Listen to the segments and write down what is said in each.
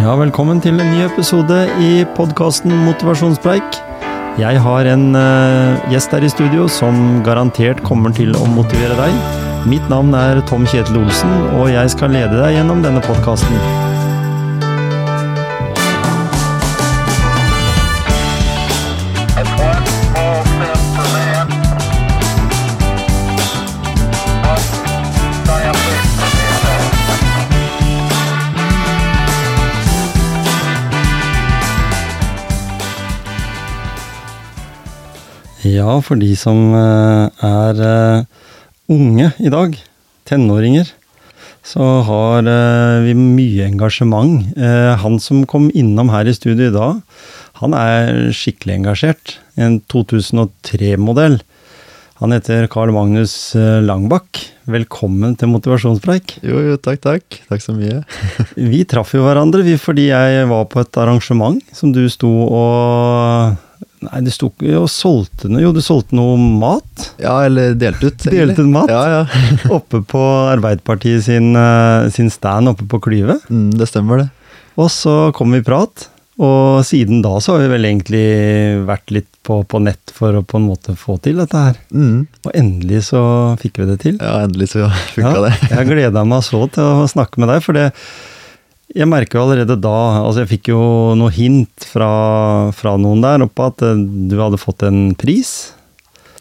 Ja, velkommen til en ny episode i podkasten Motivasjonspreik. Jeg har en uh, gjest her i studio som garantert kommer til å motivere deg. Mitt navn er Tom Kjetil Olsen, og jeg skal lede deg gjennom denne podkasten. Ja, for de som eh, er eh, unge i dag, tenåringer, så har eh, vi mye engasjement. Han som kom innom her i studio i dag, han er skikkelig engasjert. En 2003-modell. Han heter Carl Magnus Langbakk. Velkommen til motivasjonspreik. Jo, jo, takk, takk. Takk så mye. Vi traff jo hverandre vi, fordi jeg var på et arrangement som du sto og Nei, du sto ikke og solgte noe Jo, du solgte noe mat Ja, eller delt ut. egentlig. Delt ut mat? Ja, ja. oppe på Arbeiderpartiet sin, eh, sin stand oppe på Klyve. Mm, det stemmer, det. Og så kom vi i prat. Og siden da så har vi vel egentlig vært litt på, på nett for å på en måte få til dette her. Mm. Og endelig så fikk vi det til. Ja, endelig så funka Ja, det. jeg gleda meg så til å snakke med deg, for det Jeg merker jo allerede da Altså, jeg fikk jo noe hint fra, fra noen der oppe at eh, du hadde fått en pris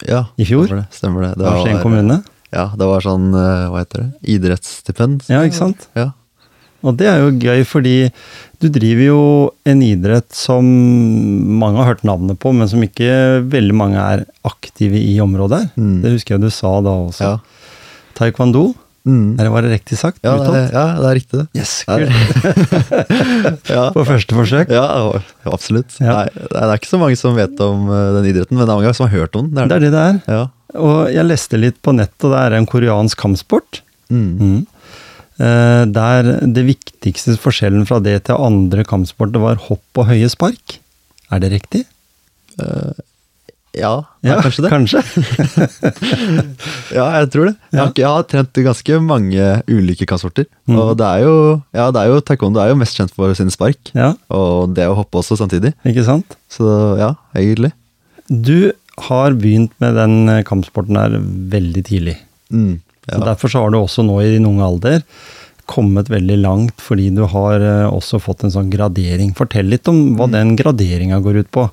Ja, i fjor. Stemmer det. Stemmer det. det var, Skien kommune. Ja, det var sånn, eh, hva heter det, idrettsstipend. Ja, ikke sant? Ja. Og det er jo gøy, fordi du driver jo en idrett som mange har hørt navnet på, men som ikke veldig mange er aktive i området. Mm. Det husker jeg du sa da også. Ja. Taekwondo, Mm. eller var det riktig sagt? Ja, det, Uttalt? ja, det er riktig, det. Yes, kult. Ja, På første forsøk. ja absolutt. Ja. Nei, det er ikke så mange som vet om eh, den idretten, men det er mange som har hørt om den. Det er det det er. Ja. Og jeg leste litt på nettet, og det er en koreansk kampsport. Mm. Mm. Eh, Der det viktigste forskjellen fra det til andre kampsporter var hopp og høye spark. Er det riktig? Ja, ja, kanskje det. Kanskje. Ja, jeg tror det. Jeg, har, jeg har trent ganske mange ulike kampsporter. Mm. Og det er jo, ja, det er jo taekwondo er jo mest kjent for sine spark. Ja, Og det å hoppe også samtidig. ikke sant? Så ja, egentlig. Du har begynt med den eh, kampsporten her veldig tidlig. Mm, ja. Derfor så har du også nå i din unge alder kommet veldig langt, fordi du har eh, også fått en sånn gradering. Fortell litt om hva den graderinga går ut på.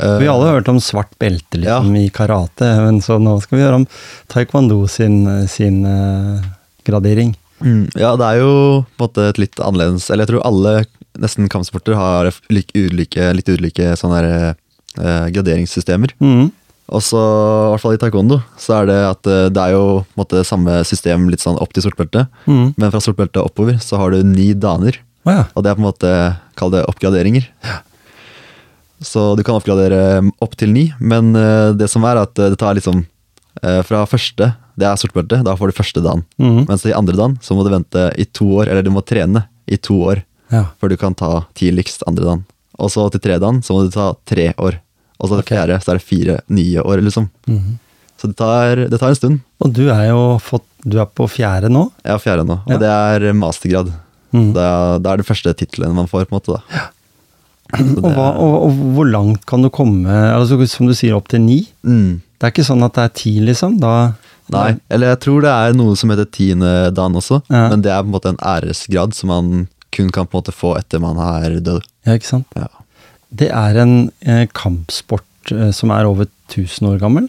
Eh, Vi har alle hørt om svart belte liksom, i karate, men så nå skal vi høre om taekwondo sin, sin uh, gradering. mm, ja, det er jo på en måte et litt annerledes Eller jeg tror alle nesten kampsporter har lik, ulike, litt ulike sånne eh, graderingssystemer. Mm. Og så, i hvert fall i taekwondo, så er det at eh, det er jo på en måte samme system litt sånn opp til sortbelte. Mm. Men fra sortbelte oppover så har du ni daner. Oh, ja. Og det er på en måte, kall det oppgraderinger. Så du kan oppgradere opp til ni, men eh, det som er at eh, det tar liksom eh, fra første, det er sortbelte, da får du første dagen. Mhm. Mens i andre dagen så må du vente i to år, eller du må trene i to år ja. før du kan ta tidligst andre dagen. Og så til tredje dagen så må du ta tre år. Og så til okay. fjerde så er det fire nye år, liksom. Mhm. Så det tar, det tar en stund. Og du er jo fått, du er på fjerde nå. Er fjerde nå, og Ja. det er mastergrad. Mhm. Det, er, det første tittelen man får, på en måte. da. Så Og, hva, og, og hvor langt kan du komme? Altså, som du sier, opp til ni? Mm. Det er ikke sånn at det er ti, liksom? Da, Nei, eller jeg tror det er noe som heter tiende dan også, Ja. men det er på en måte en æresgrad som man kun kan på en måte få etter man er død. Ja, ikke sant? Ja. Det er en eh, kampsport eh, som er over 1000 år gammel.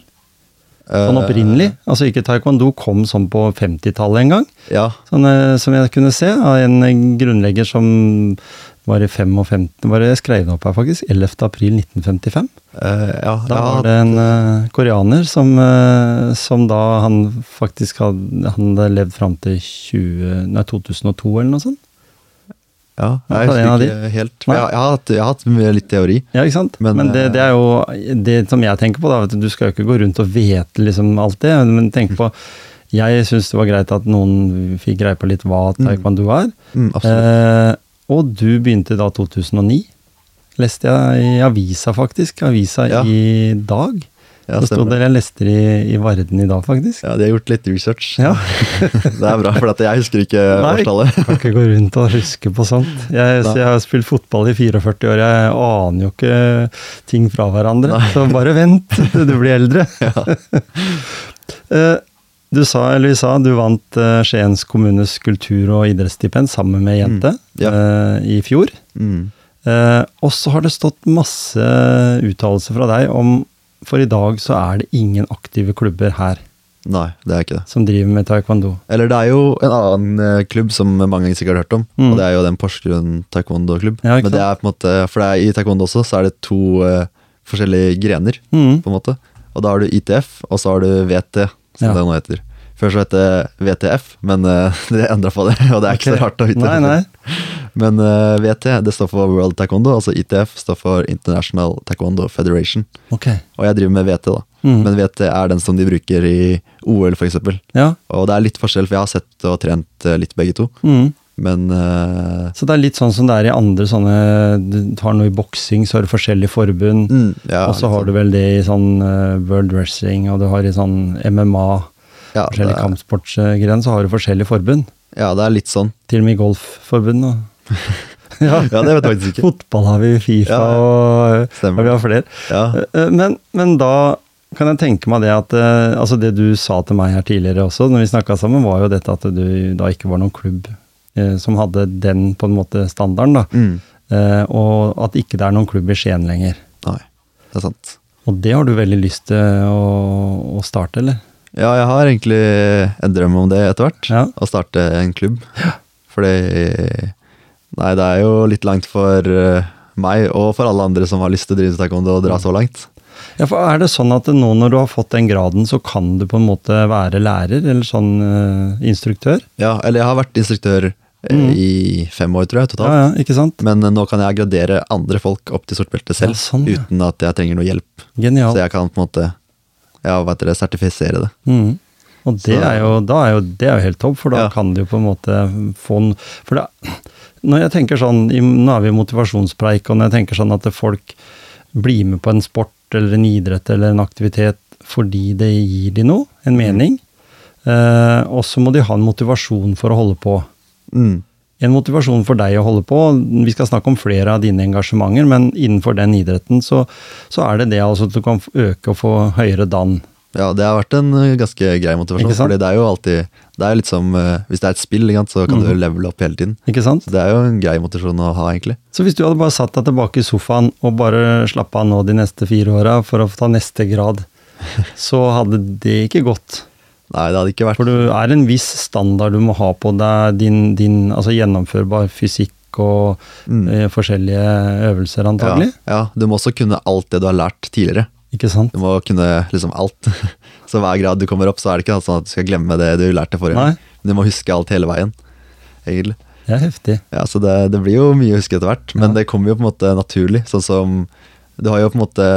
Sånn Eh, opprinnelig. Altså ikke taekwondo kom sånn på 50-tallet en gang. Ja, Sånn, eh, som jeg kunne se av en grunnlegger som var i 55 var det skrevet opp her, faktisk. 11. april 1955. Uh, ja, Da var det en uh, koreaner som, uh, som da han faktisk hadde, han hadde levd fram til 20, nei, 2002 eller noe sånt. Ja, jeg husker ikke helt. Jeg, jeg, har hatt, jeg har hatt litt teori. Ja, ikke sant? Men, Men, det, eh, det er jo det som jeg tenker på, da. Vet du, du skal jo ikke gå rundt og vete liksom alt det, men tenk på Jeg syns det var greit at noen fikk greie på litt hva taekwondo er. Mm, absolutt. Eh, og du begynte da 2009. Leste jeg i avisa, faktisk. Avisa Ja. i dag. Ja, det sto der jeg leste i, i Varden i dag, faktisk. Ja, de har gjort litt research. Ja. det er bra, for at jeg husker ikke Nei, årstallet. kan ikke gå rundt og huske på sånt. Jeg, så jeg har spilt fotball i 44 år, jeg aner jo ikke ting fra hverandre. Så bare vent du blir eldre. Eh, Du sa, eller vi sa, du vant uh, Skiens kommunes kultur- og idrettsstipend sammen med jente Mm, ja. uh, i fjor. Mm. Uh, og så har det stått masse uttalelser fra deg om For i dag så er det ingen aktive klubber her Nei, det er ikke det. som driver med taekwondo. Eller det er jo en annen klubb som mange sikkert har hørt om, Mm. og det er jo den Porsgrunn taekwondo-klubb. Ja, Men det er på en måte, for det er, i taekwondo også så er det to forskjellige grener, Mm. på en måte. Og da har du ITF, og så har du VT, som Ja. det nå heter. Før så het det VTF, men uh, det endra på det, og det er ikke okay. så rart å vite. Nei, nei. Men uh, VT det står for World Taekwondo, altså ITF står for International Taekwondo Federation. Ok. Og jeg driver med VT, da. Mm. Men VT er den som de bruker i OL, f.eks. Ja. Og det er litt forskjell, for jeg har sett og trent eh, litt begge to. Mm. Men uh, Så det er litt sånn som det er i andre sånne Du har noe i boksing, så har du forskjellige forbund. mm, ja, og så har du vel det i sånn uh, World Wrestling, og du har i sånn MMA, ja, forskjellige er, kampsportsgren, så har du forskjellige forbund. ja, det er litt sånn. Til og med i golfforbund. Ja. Ja, det vet jeg faktisk ikke. Fotball har vi, Fifa Ja, og Stemmer. vi har flere. Ja, Eh, Men, men da kan jeg tenke meg det at altså Det du sa til meg her tidligere også, når vi snakka sammen, var jo dette at du da ikke var noen klubb som hadde den på en måte standarden. da. mm, Eh, og at ikke det er noen klubb i Skien lenger. nei, det er sant. Og det har du veldig lyst til å, å starte, eller? Ja, jeg har egentlig en drøm om det etter hvert. Ja. Å starte en klubb. Fordi Nei, det er jo litt langt for eh, meg og for alle andre som har lyst til å drive taekwondo og dra så langt. Ja, for Er det sånn at nå når du har fått den graden, så kan du på en måte være lærer, eller sånn uh, instruktør? Ja, eller jeg har vært instruktør eh, Mm. i fem år, tror jeg, totalt. ja, ja, ikke sant? Men eh, nå kan jeg gradere andre folk opp til sortbelte selv, Ja, sånn, ja. uten at jeg trenger noe hjelp. Genial. Så jeg kan på en måte ja, hva heter det, sertifisere det. Mm. Og det Så- er, jo, da er jo, det er jo helt topp, for da kan du jo på en måte få en For det, når jeg tenker sånn, nå er vi i motivasjonspreik, og når jeg tenker sånn at folk blir med på en sport eller en idrett eller en aktivitet fordi det gir de noe, en mening, eh, og så må de ha en motivasjon for å holde på. Mm. En motivasjon for deg å holde på. Vi skal snakke om flere av dine engasjementer, men innenfor den idretten så, så er det det altså at du kan øke og få høyere dann. Ja, det har vært en eh, ganske grei motivasjon, fordi det er jo alltid Det er litt som eh, Hvis det er et spill, så kan mm. du levele opp hele tiden. Ikke sant? Så det er jo en grei motivasjon å ha, egentlig. Så hvis du hadde bare satt deg tilbake i sofaen og bare slappa av nå de neste fire åra for å ta neste grad, så hadde det ikke gått. Nei, det hadde ikke vært For du er en viss standard du må ha på deg, din, din altså gjennomførbar fysikk og Mm. eh, forskjellige øvelser, antagelig. Ja, ja, du må også kunne alt det du har lært tidligere. Ikke sant? Du må kunne liksom alt. Så hver grad du kommer opp, så er det ikke sånn at du skal glemme det du lærte forrige gang. Du må huske alt hele veien, egentlig. Det er heftig. Ja, Så det, det blir jo mye å huske etter hvert, men Ja. det kommer jo på en måte naturlig. Sånn som Du har jo på en måte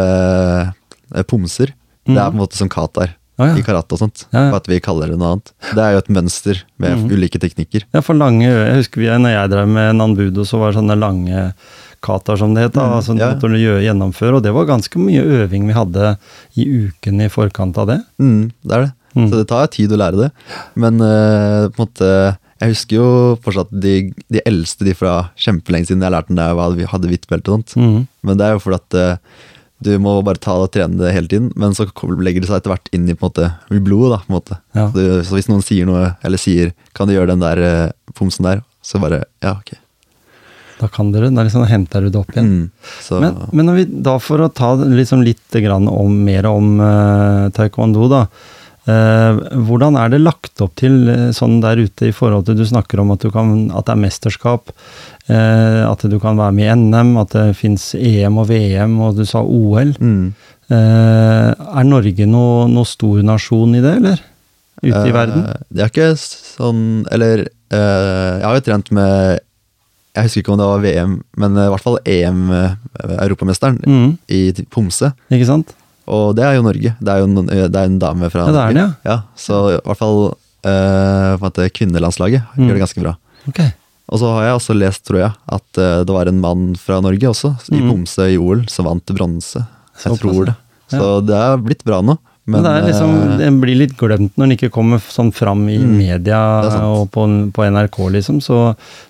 pomser. pomser. Det er på en måte som katar Ah, ja. i karate og sånt. Ja, ja. For at vi kaller det noe annet. Det er jo et mønster med mm. ulike teknikker. Ja, for lange Jeg husker vi, når jeg drev med Nanbudo, så var det sånne lange katar, som det het. Mm, altså ja. måtte du gjennomføre, og det var ganske mye øving vi hadde i ukene i forkant av det. Mm, det er det. Mm. Så det tar tid å lære det. Men uh, på en måte Jeg husker jo fortsatt de, de eldste, de fra kjempelenge siden jeg lærte den der jeg hadde hvitt belte og sånt. Mm. Men det er jo fordi at uh, du må bare ta det og trene det hele tiden, men så legger det seg etter hvert inn i på en måte, i blodet. da, på en måte. Ja. Så, du, så hvis noen sier noe, eller sier 'kan du gjøre den der eh, pomsen der', så bare ja, ok. Da kan dere, da liksom henter du det opp igjen. Mm, så Men, men vi, da for å ta liksom litt grann om, mer om uh, taekwondo, da. Uh, hvordan er det lagt opp til eh, sånn der ute i forhold til Du snakker om at, du kan, at det er mesterskap, uh, at du kan være med i NM, at det fins EM og VM, og du sa OL. mm, er Norge noe, noe stor nasjon i det, eller? Ute i verden? Det er ikke sånn Eller jeg har jo trent med Jeg husker ikke om det var VM, men eh, i hvert fall EM, eh, Mm, i Pomse. ikke sant? Og det er jo Norge. Det er jo en, det er en dame fra Ja, det er den, ja. ja. Så i hvert fall eh, kvinnelandslaget Mm. gjør det ganske bra. Ok. Og så har jeg også lest, tror jeg, at eh, det var en mann fra Norge også, i Mm. Pomse i OL, som vant bronse. Jeg tror det. Så det er blitt bra nå. Men, Men, det, er liksom, eh, det blir litt glemt når den ikke kommer sånn fram i Mm, media det og på, på NRK, liksom. Så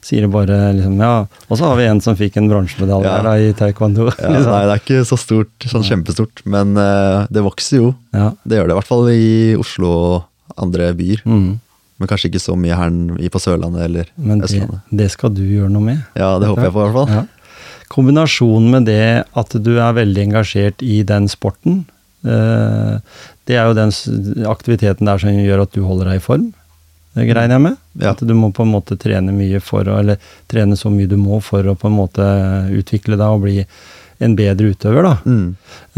sier det bare liksom ja. Og så har vi en som fikk en bronsemedalje Ja. da, i taekwondo. ja, liksom. Nei, det er ikke så stort, sånn kjempestort. Men uh, det vokser jo. ja. Det gjør det. I hvert fall i Oslo og andre byer. Mm. Men kanskje ikke så mye her på Sørlandet eller Men det, Østlandet. det skal du gjøre noe med. Ja, det håper jeg på, i hvert fall. Ja. Kombinasjonen med det at du er veldig engasjert i den sporten, det er jo den aktiviteten der som gjør at du holder deg i form. Det regner jeg med? Ja. At du må på en måte trene mye for å, eller trene så mye du må for å på en måte utvikle deg og bli en bedre utøver, da. Mm.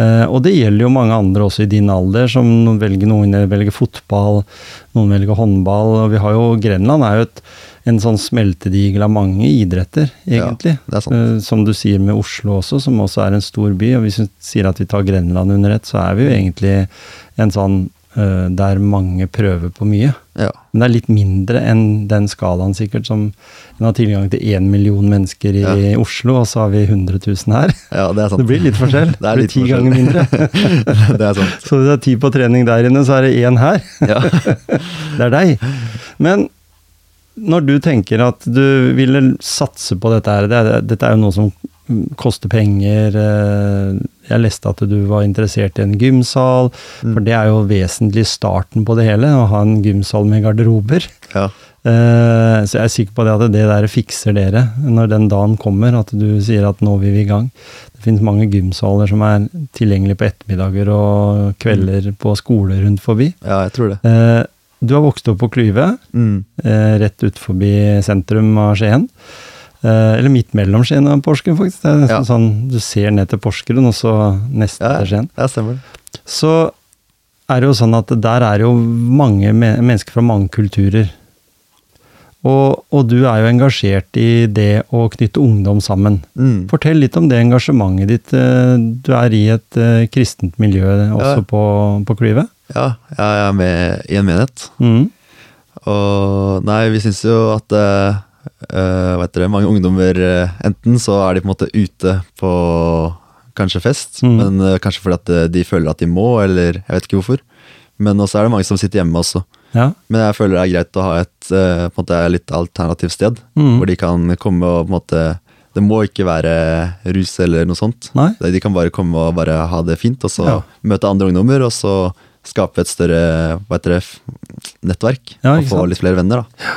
Eh, og det gjelder jo mange andre også i din alder, som noen velger, noen velger fotball, noen velger håndball. Og vi har jo Grenland er jo et, en sånn smeltedigel av mange idretter, egentlig. Ja, det sant. Eh, som du sier med Oslo også, som også er en stor by. Og hvis du sier at vi tar Grenland under ett, så er vi jo egentlig en sånn uh, der mange prøver på mye. Ja. Men det er litt mindre enn den skalaen sikkert som en har tilgang til én million mennesker i Ja. Oslo, og så har vi 100 000 her. ja, det er sant. Det blir litt forskjell. Det er blir ti ganger mindre. det er sant. Så det er ti på trening der inne, så er det én her. Ja. Det er deg. Men når du tenker at du ville satse på dette her, det er, dette er jo noe som koster penger. eh, Jeg leste at du var interessert i en gymsal, for det er jo vesentlig starten på det hele, å ha en gymsal med garderober. ja. Eh, Så jeg er sikker på det at det der fikser dere når den dagen kommer, at du sier at nå vil vi i gang. Det finnes mange gymsaler som er tilgjengelige på ettermiddager og kvelder på skoler rundt forbi. ja, jeg tror det. Du har vokst opp på Klyve, Mm. eh, rett ut forbi sentrum av Skien. Eh, Eller midt mellom Skien og Porsgrunn, faktisk. Det er nesten Ja. sånn du ser ned til Porsgrunn, og så neste Ja, til Skien. ja, stemmer. Så er det jo sånn at der er jo mange me mennesker fra mange kulturer. Og, og du er jo engasjert i det å knytte ungdom sammen. Mm. Fortell litt om det engasjementet ditt. Eh, Du er i et eh, kristent miljø også Ja. på, på Klyve. Ja, jeg er med i en menighet. Mm. Og nei, vi syns jo at uh, vet det, mange ungdommer eh, Enten så er de på en måte ute på kanskje fest, Mm. men uh, kanskje fordi at eh, de føler at de må, eller jeg vet ikke hvorfor. Men også er det mange som sitter hjemme også. Ja. Men jeg føler det er greit å ha et uh, på en måte litt alternativt sted, Mm. hvor de kan komme og på en måte Det må ikke være rus eller noe sånt. Nei? De kan bare komme og bare ha det fint, og så Ja. møte andre ungdommer, og så skape et større hva heter det, nettverk. Ja, og få sant? litt flere venner, da.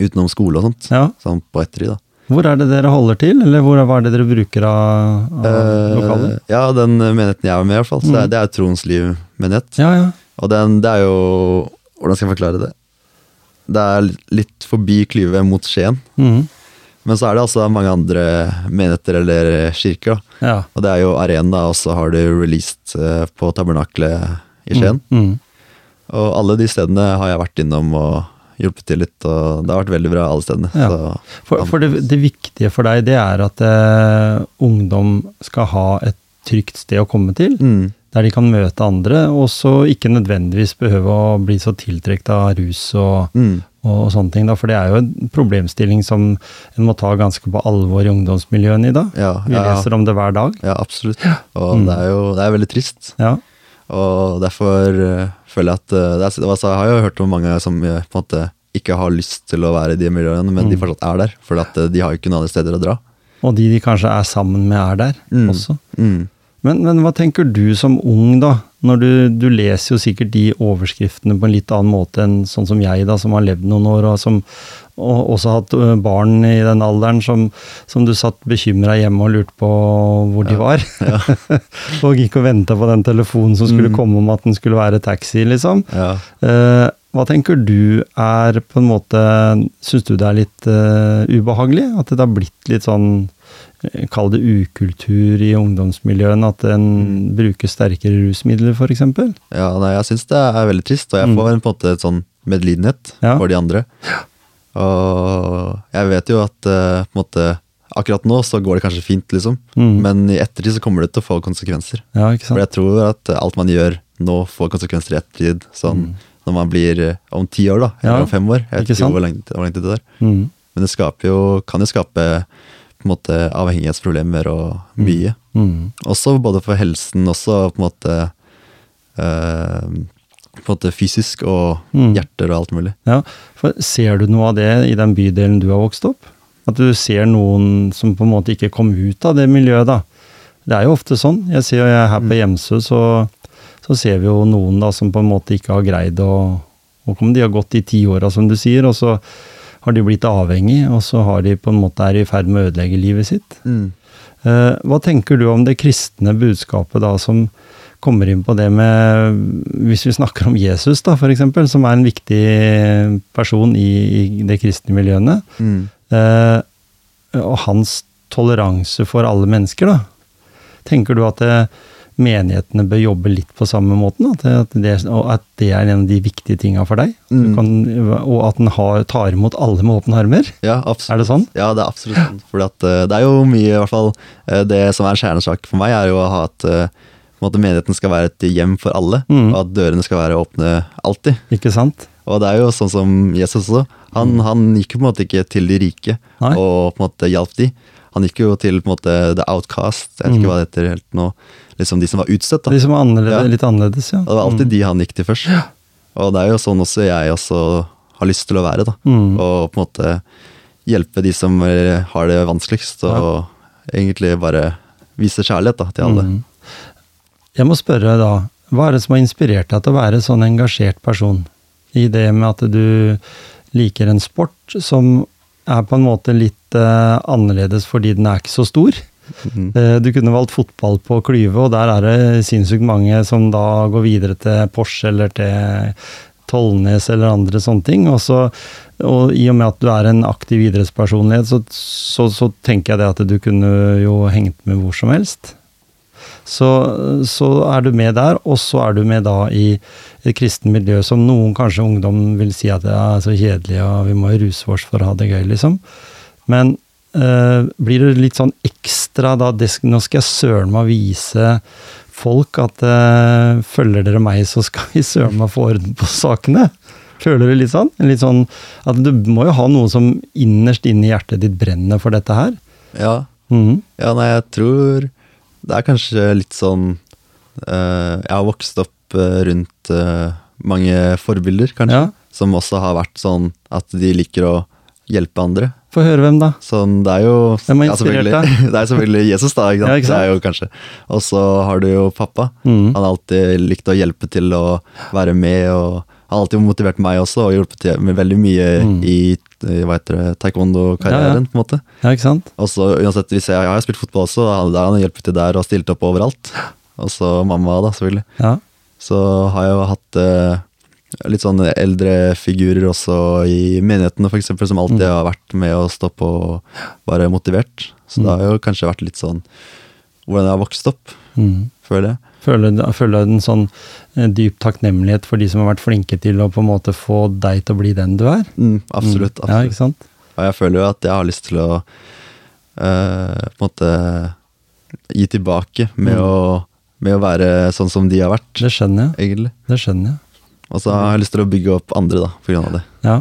Utenom skole og sånt. Ja. Sånn på ettertid, da. Hvor er det dere holder til, eller hvor, hva er det dere bruker av, av lokaler? Eh, ja, den menigheten jeg er med i, hvert fall. Så Mm. det er- det er Troens Liv menighet. Ja, ja. Og den, det er jo Hvordan skal jeg forklare det? Det er litt forbi Klyve mot Skien. Mm. Men så er det altså mange andre menigheter eller kirker. da. ja. Og det er jo Arena, og så har du released eh, på Tabernaklet i Skien. Mm. Og alle de stedene har jeg vært innom og hjulpet til litt, og det har vært veldig bra alle stedene. Ja. Så, For, for det, det viktige for deg, det er at eh, ungdom skal ha et trygt sted å komme til, mm, der de kan møte andre, og så ikke nødvendigvis behøve å bli så tiltrukket av rus og, mm, og sånne ting. Da, for det er jo en problemstilling som en må ta ganske på alvor i ungdomsmiljøene i dag. ja, Vi ja, leser om det hver dag. ja, absolutt. Og Mm. det er jo det er veldig trist. Ja. Og derfor eh, føler jeg at eh, det er, altså, Jeg har jo hørt om mange som eh, på en måte ikke har lyst til å være i de miljøene, men de Mm. fortsatt er der. For de har jo ikke noen andre steder å dra. Og de de kanskje er sammen med, er der Mm. også. Mm. Men, men hva tenker du som ung, da? Når du, du leser jo sikkert de overskriftene på en litt annen måte enn sånn som jeg, da, som har levd noen år, og som og også hatt barn i den alderen som, som du satt bekymra hjemme og lurte på hvor de var. og gikk og venta på den telefonen som skulle Mm. komme om at den skulle være taxi, liksom. Ja. Eh, hva tenker du er på en måte Syns du det er litt uh, ubehagelig? At det har blitt litt sånn eh, Kall det ukultur i ungdomsmiljøene, at en Mm. bruker sterkere rusmidler, f.eks.? ja, nei, jeg syns det er veldig trist, og jeg Mm. får en, på en måte et sånn medlidenhet Ja. for de andre. Og jeg vet jo at uh, på en måte akkurat nå så går det kanskje fint, liksom. Mm. Men i ettertid så kommer det til å få konsekvenser. Ja, ikke For jeg tror at alt man gjør nå, får konsekvenser i ettertid. Sånn når man blir eh, om ti år, da. eller Ja, om fem år. Jeg vet ikke hvor lenge, hvor lenge det er. Mm. Men det jo, kan jo skape på en måte avhengighetsproblemer og mye. Mm. Også både for helsen, også på en måte øh, på en måte fysisk og Mm. hjerter og alt mulig. Ja, for Ser du noe av det i den bydelen du har vokst opp? At du ser noen som på en måte ikke kom ut av det miljøet, da? Det er jo ofte sånn. Jeg ser jo jeg er her på Hjemsø, så, så ser vi jo noen da som på en måte ikke har greid å, og om De har gått i ti åra, som du sier, og så har de blitt avhengig, og så har de på en måte er i ferd med å ødelegge livet sitt. Eh, hva tenker du om det kristne budskapet da, som kommer inn på det med Hvis vi snakker om Jesus, da, eksempel, som er en viktig person i, i det kristne miljøene. Mm. Eh, og hans toleranse for alle mennesker, da. Tenker du at eh, menighetene bør jobbe litt på samme måten? At, det- og at det er en av de viktige tinga for deg? Mm. kan, og at den har, tar imot alle med åpne armer? Ja, absolutt. Er det sånn? Ja, det er absolutt sånn. Fordi at eh, det er jo mye, i hvert fall eh, Det som er kjernesak for meg, er jo å ha at eh, på en måte menigheten skal være et hjem for alle, Mm. og at dørene skal være åpne alltid. Ikke sant? Og det er jo sånn som Jesus også. Han, han gikk på en måte ikke til de rike Mm. Nei. og på en måte hjalp de. Han gikk jo til på en måte the outcast, jeg vet ikke Mm. hva det heter helt nå. Liksom de som var utstøtt. da. De som var annerledes, Ja. litt annerledes, ja. Og det var alltid de han gikk til først. Og det er jo sånn også jeg også har lyst til å være. da. Mm. Og på en måte hjelpe de som eh, har det vanskeligst, og egentlig bare vise kjærlighet da, til alle. Mm. Jeg må spørre da, hva er det som har inspirert deg til å være sånn engasjert person? I det med at du liker en sport som er på en måte litt eh, annerledes fordi den er ikke så stor. Mm. Uh, du kunne valgt fotball på Klyve, og der er det sinnssykt mange som da går videre til Porsche eller til Tollnes eller andre sånne ting. Og, så, og i og med at du er en aktiv idrettspersonlighet, så, så, så tenker jeg det at du kunne jo hengt med hvor som helst. Så, så er du med der, og så er du med da i et kristen miljø som noen kanskje ungdom vil si at det er så kjedelig, og vi må jo ruse oss for å ha det gøy, liksom. Men eh, blir det litt sånn ekstra da Nå skal jeg søren meg vise folk at eh, følger dere meg, så skal vi søren meg få orden på sakene. Føler du litt sånn? Litt sånn at du må jo ha noe som innerst inne i hjertet ditt brenner for dette her. Ja. Mm. ja, nei, jeg tror det er kanskje litt sånn uh, Jeg har vokst opp uh, rundt uh, mange forbilder, kanskje, Ja. som også har vært sånn at de liker å hjelpe andre. Få høre hvem, da. Sånn, det er jo Hvem har ja, da? Det er selvfølgelig Jesus, da. Ikke sant? Ja, ikke sant? Det er jo kanskje. Og så har du jo pappa. Mm. Han har alltid likt å hjelpe til å være med, og han har alltid motivert meg også, og hjulpet til med veldig mye Mm. i, i hva heter det, taekwondo-karrieren, Ja, ja. på en måte. Ja, ikke sant? Og så uansett, hvis jeg, jeg har spilt fotball også, da har han hjulpet til der og stilt opp overalt. Og så mamma, da, selvfølgelig. Ja. Så har jeg jo hatt eh, litt sånne eldre figurer også i menighetene, eksempel, som alltid Mm. har vært med å stå på og være motivert. Så det har jo kanskje vært litt sånn hvordan jeg har vokst opp, mm. føler jeg. Føler, føler en sånn eh, dyp takknemlighet for de som har vært flinke til å på en måte få deg til å bli den du er? Mm, absolutt. absolutt. Ja, ikke sant? Og jeg føler jo at jeg har lyst til å eh, på en måte gi tilbake med, Mm. å, med å være sånn som de har vært, Det skjønner jeg. egentlig. Det skjønner jeg. Og så har jeg lyst til å bygge opp andre, da, av det. Ja.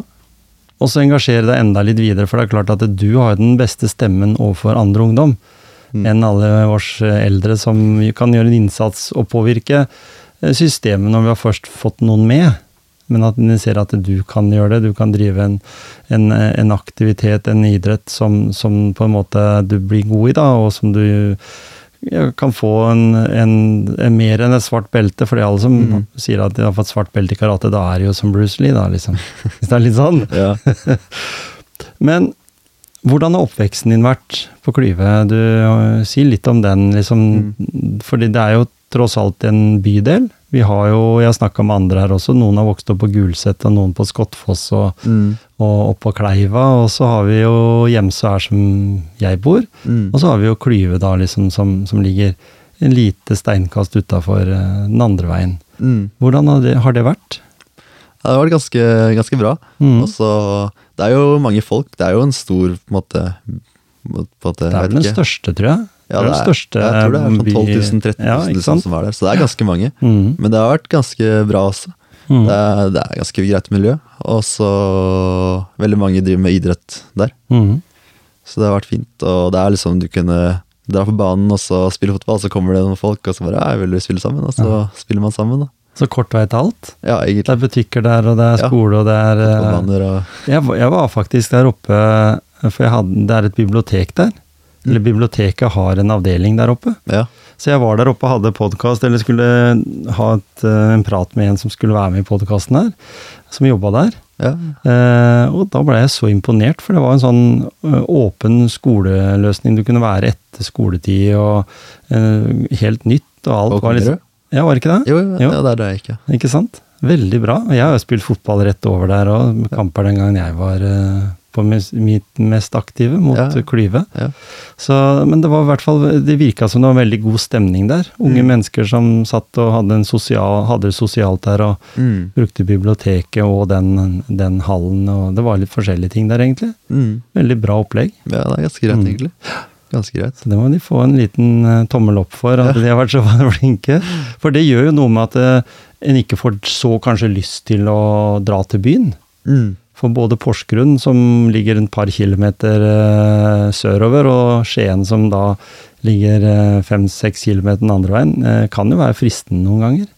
Og så engasjere deg enda litt videre, for det er klart at du har den beste stemmen overfor andre ungdom Mm. enn alle oss eldre som kan gjøre en innsats og påvirke eh, systemet når vi har først fått noen med. Men at de ser at du kan gjøre det, du kan drive en, en, en aktivitet, en idrett som, som på en måte du blir god i, da, og som du kan få en, en, en mer enn et svart belte, for alle som mm. sier at de har fått svart belte i karate, da er det jo som Bruce Lee, da, liksom. Hvis det er litt sånn. Ja. Men hvordan har oppveksten din vært på Klyve? Du øh, Si litt om den, liksom. Fordi det er jo tross alt en bydel. Vi har jo, jeg har snakka med andre her også, noen har vokst opp på Gulset, og noen på Skottfoss og, Mm. og oppå Kleiva. Og så har vi jo Hjemsø her som jeg bor. Mm. Og så har vi jo Klyve da, liksom, som, som ligger en lite steinkast utafor den andre veien. Mm. Hvordan har det, har det vært? Det har vært ganske, ganske bra. Mm. Også, det er jo mange folk. Det er jo en stor på en måte, på en måte Det er den største, tror jeg. Ja, det er største jeg tror det er sånn 12 000, 13 000 Ja, ikke liksom, som er der. Så det er ganske mange. Mm. Men det har vært ganske bra også. Mm. Det, er, det er ganske greit miljø. Og så veldig mange driver med idrett der. Mm. Så det har vært fint. Og det er liksom du kunne dra på banen og så spille fotball, så kommer det noen folk og så bare ja, vil du spille sammen? Og så spiller man sammen, da. Så kort vei til alt. Ja, Det er butikker der, og det er Ja. skole, og det er eh, og jeg, var- jeg var faktisk der oppe, for jeg hadde, det er et bibliotek der. Eller biblioteket har en avdeling der oppe. Ja. Så jeg var der oppe og hadde podkast, eller skulle ha et, eh, en prat med en som skulle være med i podkasten her, som jobba der. ja. Eh, og da ble jeg så imponert, for det var en sånn eh, åpen skoleløsning. Du kunne være etter skoletid og eh, helt nytt, og alt og var liksom Ja, var ikke det? Jo, jo, Jo. ja, det er det jeg ikke. Ikke sant? Veldig bra. Jeg har jo spilt fotball rett over der og kamper den gangen jeg var eh, på mitt mest aktive, mot Ja. Klyve. ja. Så, men det var i hvert fall, det virka som det var veldig god stemning der. Unge Mm. mennesker som satt og hadde, en sosial, hadde det sosialt der og Mm. brukte biblioteket og den, den hallen. og Det var litt forskjellige ting der, egentlig. Mm. Veldig bra opplegg. Ja, det er ganske greit, Mm. egentlig. Ganske greit. Så det må de få en liten uh, tommel opp for, at de har vært så flinke. For det gjør jo noe med at uh, en ikke får så kanskje lyst til å dra til byen. Mm. For både Porsgrunn, som ligger et par kilometer eh, sørover, og Skien, som da ligger fem-seks kilometer den andre veien, eh, kan jo være fristende noen ganger.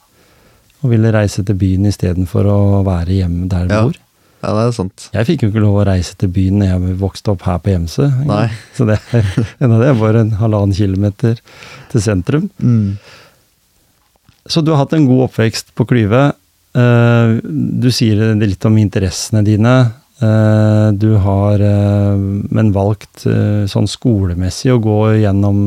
Og ville reise til byen istedenfor å være hjemme der du Ja. bor. Ja, det er sant. Jeg fikk jo ikke lov å reise til byen når jeg vokste opp her på Gjemse. Så det, en av det bare en halvannen kilometer til sentrum. Mm. Så du har hatt en god oppvekst på Klyve. Eh, Du sier litt om interessene dine. Eh, Du har eh, men valgt sånn skolemessig å gå gjennom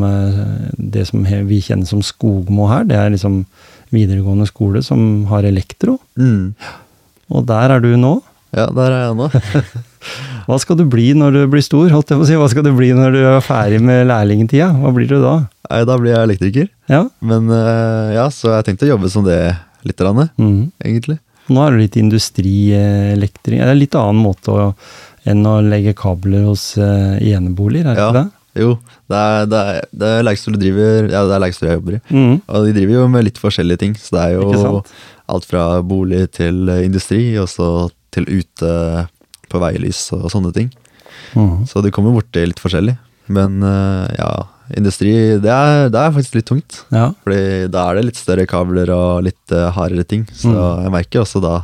det som vi kjenner som Skogmo her. Det er liksom videregående skole som har elektro. Mm. Og der er du nå. Ja, der er jeg nå. Hva skal du bli når du blir stor? Holdt jeg på å si. Hva skal du bli når du er ferdig med lærlingtida? Hva blir du da? Nei, da blir jeg elektriker. Ja. Men ja, så jeg tenkte å jobbe som det litt, rann, Mhm. egentlig. Nå er du litt industrielektring. Det er en litt annen måte å, enn å legge kabler hos uh, eneboliger, er det Ja. ikke det? Jo, det er, det er, det er Leikstol driver Ja, det er Leikstol jeg jobber i. Mm. Og de driver jo med litt forskjellige ting. Så det er jo alt fra bolig til eh, industri, og så til ute på veilys og sånne ting. Mm. Så det kommer borti litt forskjellig. Men eh, ja, industri, det er, det er faktisk litt tungt. Ja. Fordi da er det litt større kabler og litt uh, hardere ting. Så Mm. jeg merker også da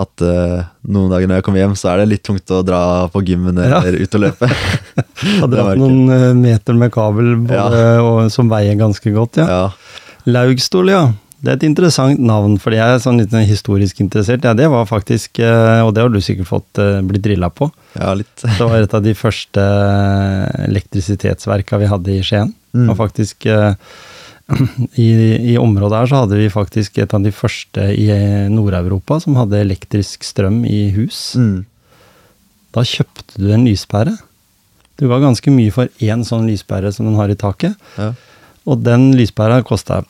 at uh, noen dager når jeg kommer hjem, så er det litt tungt å dra på gymmen Ja. eller ut og løpe. Hadde hatt noen eh, meter med kabel både, og, som veier ganske godt, ja. ja. Laugstol, ja. Det er et interessant navn, fordi jeg er sånn litt historisk interessert. Ja, det var faktisk, eh, og det har du sikkert fått eh, blitt drilla på, ja, litt. det var et av de første eh, elektrisitetsverka vi hadde i Skien. Mm. Og faktisk i, i området her så hadde vi faktisk et av de første i Nord-Europa som hadde elektrisk strøm i hus. Mm. Da kjøpte du en lyspære. Du ga ganske mye for én sånn lyspære som den har i taket. Ja. Og den lyspæra kosta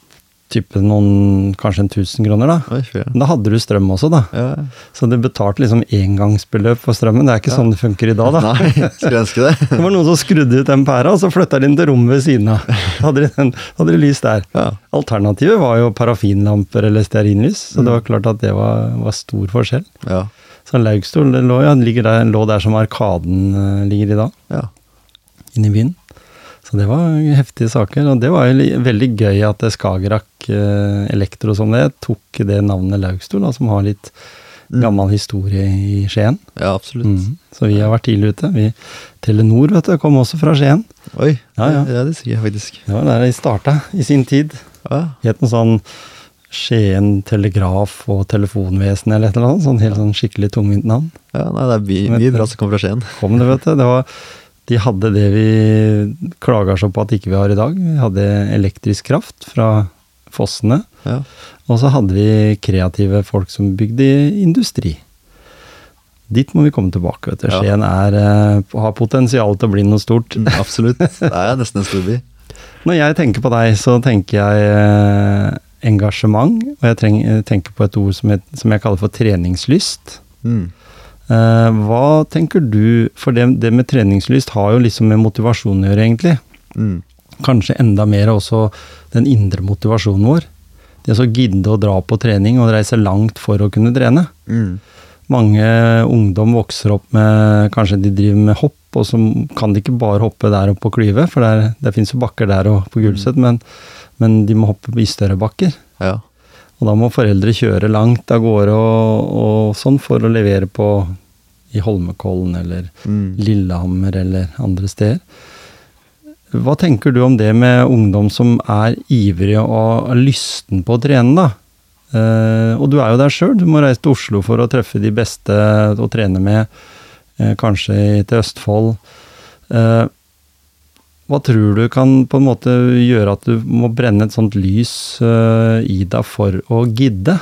type noen, kanskje en 1000 kroner, da. Oi. Men Da hadde du strøm også, da. Ja. Så du betalte liksom engangsbeløp for strømmen. Det er ikke Ja. sånn det funker i dag, da. Nei, skulle ønske det. Det var noen som skrudde ut den pæra, og så flytta de den til rommet ved siden av. Hadde de, den, hadde de lys der. Ja. Alternativet var jo parafinlamper eller stearinlys, så det var klart at det var, var stor forskjell. Ja. Så Laugstol det lå, lå der som Arkaden eh, ligger i dag, ja. inne i byen. Så det var heftige saker, og det var jo veldig gøy at Skagerrak eh, Elektro som det tok det navnet Laugstol, som har litt Mm. gammel historie i Skien. ja, absolutt. Mm. Så vi har vært tidlig ute. Vi, Telenor vet du, kom også fra Skien. Oi, Ja, ja. ja, det sier jeg faktisk. Det var der de starta i sin tid. Ja. Het noe sånn Skien Telegraf og Telefonvesen eller et eller annet. Sånn helt sånn skikkelig tungvint navn. ja, nei, det er mye, bra som kommer fra Skien. Kom det, vet du. Det var, de hadde det vi klager så på at ikke vi har i dag. Vi hadde elektrisk kraft fra fossene. Ja. Og så hadde vi kreative folk som bygde industri. Dit må vi komme tilbake. vet du. Skien er, eh, har potensial til å bli noe stort. Mm, absolutt. Det er nesten en storby. Når jeg tenker på deg, så tenker jeg eh, engasjement. Og jeg tenker på et ord som jeg, som jeg kaller for treningslyst. Mm. Eh, hva tenker du For det, det med treningslyst har jo liksom med motivasjon å gjøre, egentlig. Mm. Kanskje enda mer også den indre motivasjonen vår. Det å gidde å dra på trening og reise langt for å kunne trene. Mm. Mange ungdom vokser opp med Kanskje de driver med hopp, og så kan de ikke bare hoppe der oppe på Klyve, for der, det fins jo bakker der og på Gulset, men, men de må hoppe i større bakker. Ja. Og da må foreldre kjøre langt av gårde og, og sånn for å levere på i Holmenkollen eller Mm. Lillehammer eller andre steder. Hva tenker du om det med ungdom som er ivrige og har lysten på å trene, da? Eh, og du er jo der sjøl, du må reise til Oslo for å treffe de beste å trene med, eh, kanskje til Østfold. Eh, hva tror du kan på en måte gjøre at du må brenne et sånt lys eh, i deg for å gidde?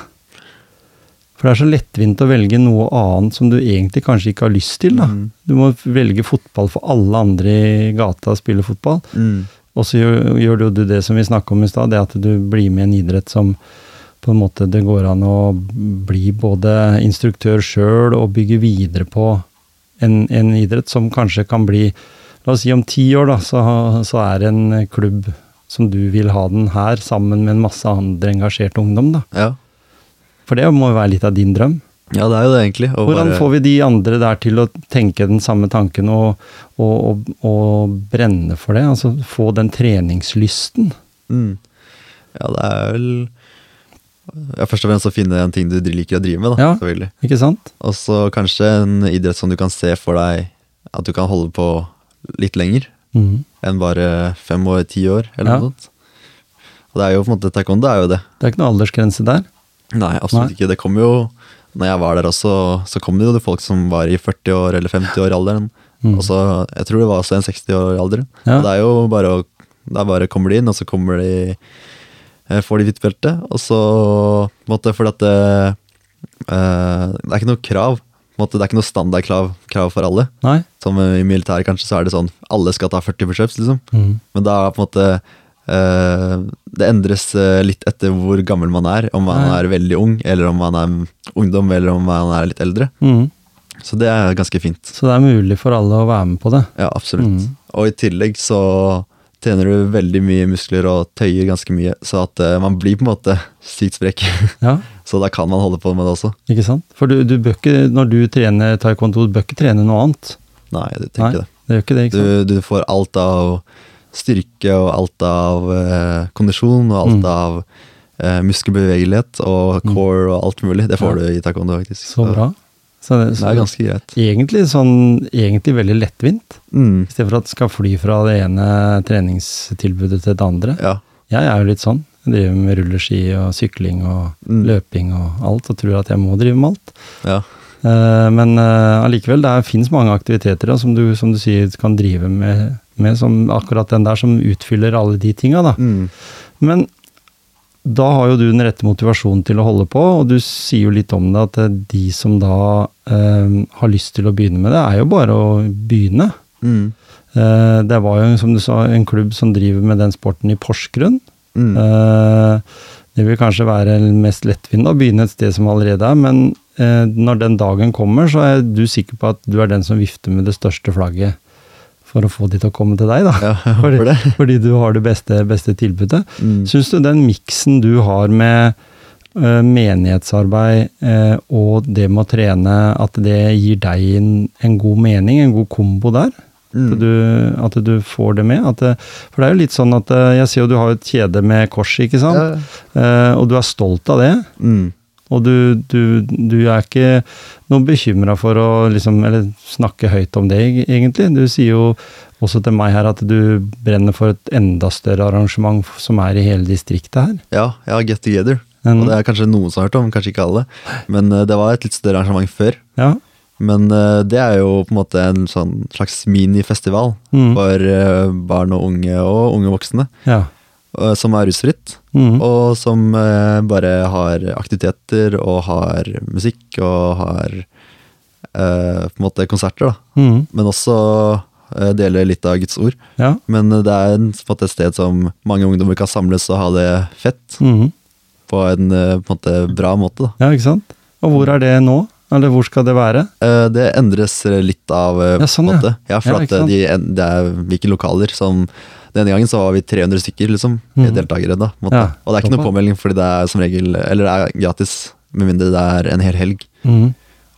For det er så lettvint å velge noe annet som du egentlig kanskje ikke har lyst til. da. Mm. Du må velge fotball for alle andre i gata spiller fotball. Mm. Og så gjør, gjør du det som vi snakka om i stad, det at du blir med i en idrett som på en måte det går an å bli både instruktør sjøl og bygge videre på en, en idrett som kanskje kan bli La oss si om ti år, da, så, så er det en klubb som du vil ha den her, sammen med en masse andre engasjerte ungdom, da. Ja. For det må jo være litt av din drøm. ja, det er jo det, egentlig. Hvordan bare- får vi de andre der til å tenke den samme tanken og, og, og, og brenne for det? Altså få den treningslysten? Mm. Ja, det er vel ja, Først og fremst å finne en ting du liker å drive med, da, Ja. selvfølgelig. Ikke sant? Og så kanskje en idrett som du kan se for deg at du kan holde på litt lenger mm. enn bare fem år, ti år, eller Ja. noe sånt. Og det er jo på en måte taekwondo er jo det. Det er ikke noe aldersgrense der. Nei, absolutt Nei. ikke. Det kom jo Når jeg var der også, så kom det jo folk som var i 40 år eller 50 år alderen. Mm. Og så, jeg tror det var også en 60 år alder. Ja. Og det er jo bare å Da bare kommer de inn, og så kommer de eh, Får de hvitt belte, og så måte fordi at det, eh, det er ikke noe krav. Måte, det er ikke noe standardkrav krav for alle. Nei? Som i militæret kanskje, så er det sånn alle skal ta 40 pushups, liksom. Mm. Men da er på en måte eh, Det endres eh, litt etter hvor gammel man er. Om man Nei. er veldig ung, eller om man er ungdom, eller om man er litt eldre. Mm. Så det er ganske fint. Så det er mulig for alle å være med på det. Ja, absolutt. Mm. Og i tillegg så trener du veldig mye muskler og tøyer ganske mye, så at eh, man blir på en måte sykt sprek. Ja, så da kan man holde på med det også. ikke sant? For du, du ikke, når du trener taekwondo, du bør ikke trene noe annet. Nei, du Nei, det. det ikke det, ikke? Du, du får alt av styrke og alt av eh, kondisjon og alt Mm. av eh, muskelbevegelighet og core og alt mulig. Det får Ja. du i taekwondo, faktisk. Så bra. Så det, Det er ganske greit. Egentlig sånn, egentlig veldig lettvint. Mm. I stedet for at det skal fly fra det ene treningstilbudet til det andre. Ja. Jeg er jo litt sånn. Driver med rulleski og sykling og Mm. løping og alt, og tror at jeg må drive med alt. ja. Uh, Men allikevel, uh, det fins mange aktiviteter da, som, du, som du sier kan drive med, med som akkurat den der som utfyller alle de tinga. Da. Mm. Men da har jo du den rette motivasjonen til å holde på, og du sier jo litt om det at eh, de som da uh, har lyst til å begynne med det, er jo bare å begynne. Mm. Eh, det var jo, som du sa, en klubb som driver med den sporten i Porsgrunn. Mm. Uh, det vil kanskje være mest lettvint å begynne et sted som allerede er, men eh, når den dagen kommer, så er du sikker på at du er den som vifter med det største flagget for å få de til å komme til deg, da. Ja, fordi, fordi du har det beste, beste tilbudet. Mm. Syns du den miksen du har med eh, menighetsarbeid eh, og det med å trene, at det gir deg en, en god mening, en god kombo der? Mm. At, du, at du får det med? Det, for det er jo litt sånn at eh, Jeg ser jo du har et kjede med kors, ikke sant? Ja. Eh, og du er stolt av det. Mm. Og du, du, du er ikke noe bekymra for å liksom, eller snakke høyt om det, egentlig. Du sier jo også til meg her at du brenner for et enda større arrangement som er i hele distriktet her. Ja, ja, Get Together. Mm. Og det er kanskje noen som har hørt om, kanskje ikke alle. Men eh, det var et litt større arrangement før. Ja. Men eh, det er jo på en måte en sånn slags minifestival Mm. for eh, barn og unge og unge voksne. ja. eh, Som er rusfritt, Mm. og som bare har aktiviteter og har musikk og har på en måte konserter, da. Mm. Men også deler litt av Guds ord. ja. Men det er en, måte et sted som mange ungdommer kan samles og ha det fett Mm. på en på en måte bra måte. Da. ja, ikke sant? Og hvor er det nå? Eller hvor skal det være? Eh, Det endres litt av eh, Ja, sånn, ja. måte. Ja, for Ja, eh, de, det er hvilke lokaler som Denne gangen så var vi 300 stykker liksom, Mm. deltakere. da. Ja, Og det er ikke noe påmelding, fordi det er som regel Eller det er gratis, med mindre det er en hel helg. Mm.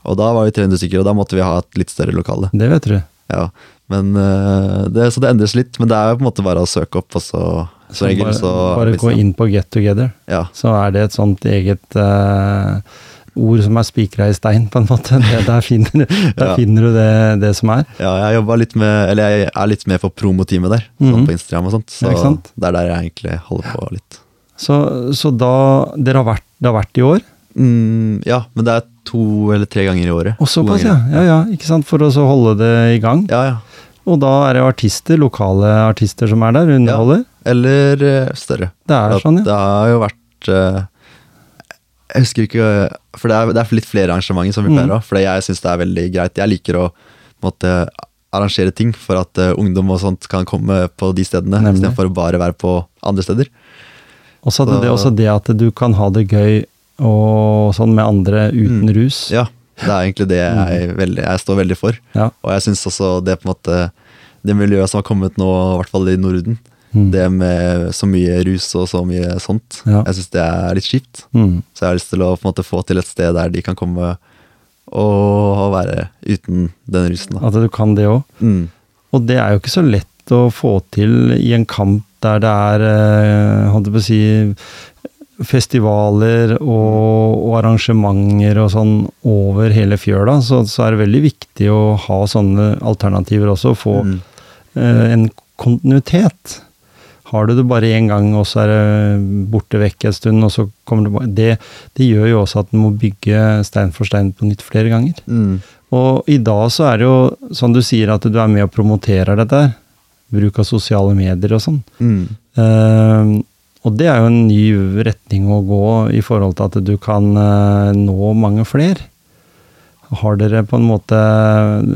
Og da var vi 300 stykker, og da måtte vi ha et litt større lokale. Det vet du. Ja, men det, Så det endres litt, men det er jo på en måte bare å søke opp og så Som regel så Bare bare gå inn på Get Together, Ja. så er det et sånt eget eh, ord som er spikra i stein, på en måte. Det, der finner, der Ja. finner du det, det som er. ja, jeg litt med Eller jeg er litt med for promoteamet der, mm -hmm. på Instagram og sånt. Så Ja, det er der jeg egentlig holder på litt. Så, så da Dere har vært, det har vært i år? Mm, ja, men det er to eller tre ganger i året. Og såpass, ja. ja. Ja, Ikke sant? For å så holde det i gang. Ja, ja. Og da er det artister, lokale artister som er der, underholder. Eller eh, større. Det er sånn, ja. Det har jo vært eh, Jeg husker ikke For det er, det er litt flere arrangementer som vi Mm. pleier å mm. For jeg syns det er veldig greit. Jeg liker å måtte arrangere ting for at uh, ungdom og sånt kan komme på de stedene, istedenfor å bare være på andre steder. Og så Så- det, også det at du kan ha det gøy og sånn med andre uten Mm. rus. Ja, det er egentlig det jeg, veldig, jeg står veldig for. Ja. Og jeg syns også det på en måte Det miljøet som har kommet nå, i hvert fall i Norden, Mm. det med så mye rus og så mye sånt, Ja. jeg syns det er litt kjipt. Mm. Så jeg har lyst til å på en måte få til et sted der de kan komme og være uten den rusen. Da. At du kan det òg. Mm. Og det er jo ikke så lett å få til i en kamp der det er eh, holdt jeg på å si, festivaler og, og arrangementer og sånn over hele fjøla, så, så er det veldig viktig å ha sånne alternativer også. Få Mm. eh, en kontinuitet. Har du det bare én gang, og så er det borte vekk en stund, og så kommer det bare Det, det gjør jo også at en må bygge stein for stein på nytt flere ganger. Mm. Og i dag så er det jo, som du sier, at du er med og promoterer dette. Bruk av sosiale medier og sånn. Mm. Uh, og det er jo en ny retning å gå i forhold til at du kan uh, nå mange flere. Har dere på en måte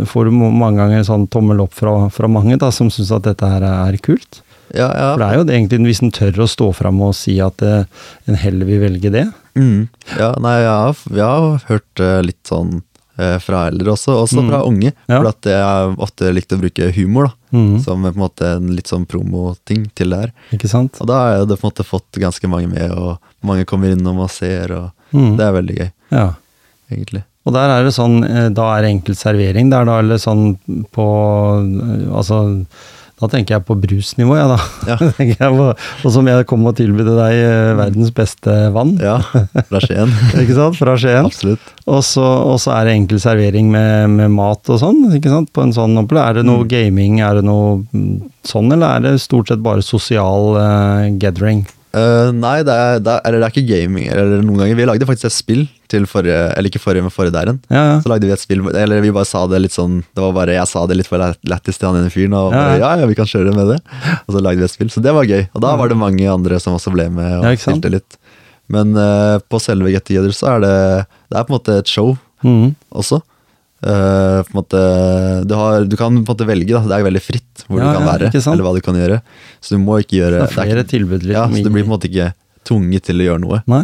Får du mange ganger sånn tommel opp fra, fra mange da, som syns at dette her er kult? Ja, ja. For det er jo det egentlig hvis en tør å stå fram og si at eh, en heller vil velge det. Mm. ja nei, jeg har, jeg har hørt eh, litt sånn eh, fra eldre også, også Mm. fra unge. Ja. For at jeg ofte likte å bruke humor, da. mm. Som på en måte en litt sånn promoting til det her. Ikke sant? Og da har jeg det på en måte fått ganske mange med, og mange kommer innom og ser, og Mhm. det er veldig gøy, Ja. egentlig. Og der er det sånn, eh, da er det enkel servering der, da, eller sånn på eh, Altså, da tenker jeg på brusnivå, jeg, da. Ja. på, og som jeg kom og tilbød deg eh, verdens beste vann. Ja, fra Skien. Ikke sant? Fra Skien. Absolutt. Og så, er det enkel servering med, med mat og sånn, ikke sant? På en sånn opplevelse. Er det noe gaming, er det noe mm, sånn, eller er det stort sett bare sosial uh, gathering? Eh, nei, det er, det, er, eller det er ikke gaming. Eller noen ganger, Vi lagde faktisk et spill til forrige Eller ikke forrige, men forrige der. Ja, ja. Så lagde vi et spill, eller vi bare sa det litt sånn Det var bare Jeg sa det litt for lætt- lættis til han ene fyren, og Ja, bare, ja. ja, vi kan kjøre med det. Og så lagde vi et spill. Så det var gøy. Og da var det mange andre som også ble med og spilte litt. Men uh, på selve Get Together så er det Det er på en måte et show mm. også. På en måte, du, har, du kan på en måte velge, da. det er veldig fritt hvor Ja, du kan være, eller hva du kan gjøre. Så du må ikke gjøre Det er flere ikke- tilbud liksom. Ja, så du blir på en måte ikke tvunget til å gjøre noe. Nei?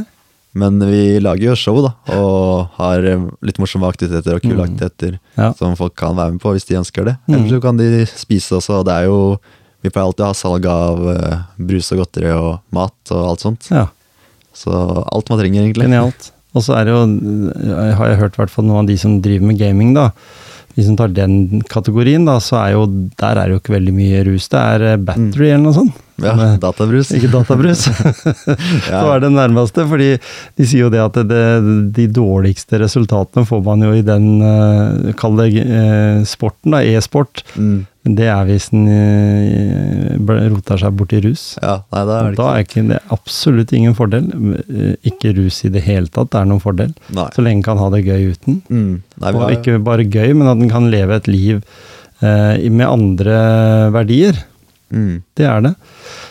Men vi lager jo show, da, og har eh, litt morsomme aktiviteter og kule Mm. aktiviteter Ja. som folk kan være med på hvis de ønsker det. Mm. Eller så kan de spise også, og det er jo Vi pleier alltid å ha salg av uh, brus og godteri og mat og alt sånt. Ja. Så alt man trenger, egentlig. Genialt. Og så er det jo, har jeg hørt i hvert fall noen av de som driver med gaming, da. De som tar den kategorien, da, så er jo der er det jo ikke veldig mye rus. Det er battery battery eller noe sånt. Ja, eh, databrus. Ikke databrus. Ja. Så er det nærmeste, fordi de sier jo det at det, de dårligste resultatene får man jo i den, eh, kall det eh, sporten, da, e-sport. Mm. Det er hvis en eh, roter seg bort i rus. Ja, nei, da er det da er ikke det absolutt ingen fordel. Eh, Ikke rus i det hele tatt, det er noen fordel. Nei. Så lenge en kan ha det gøy uten. Mm. Nei, Og har, ikke bare gøy, men at den kan leve et liv eh, med andre verdier. mm. Det er det.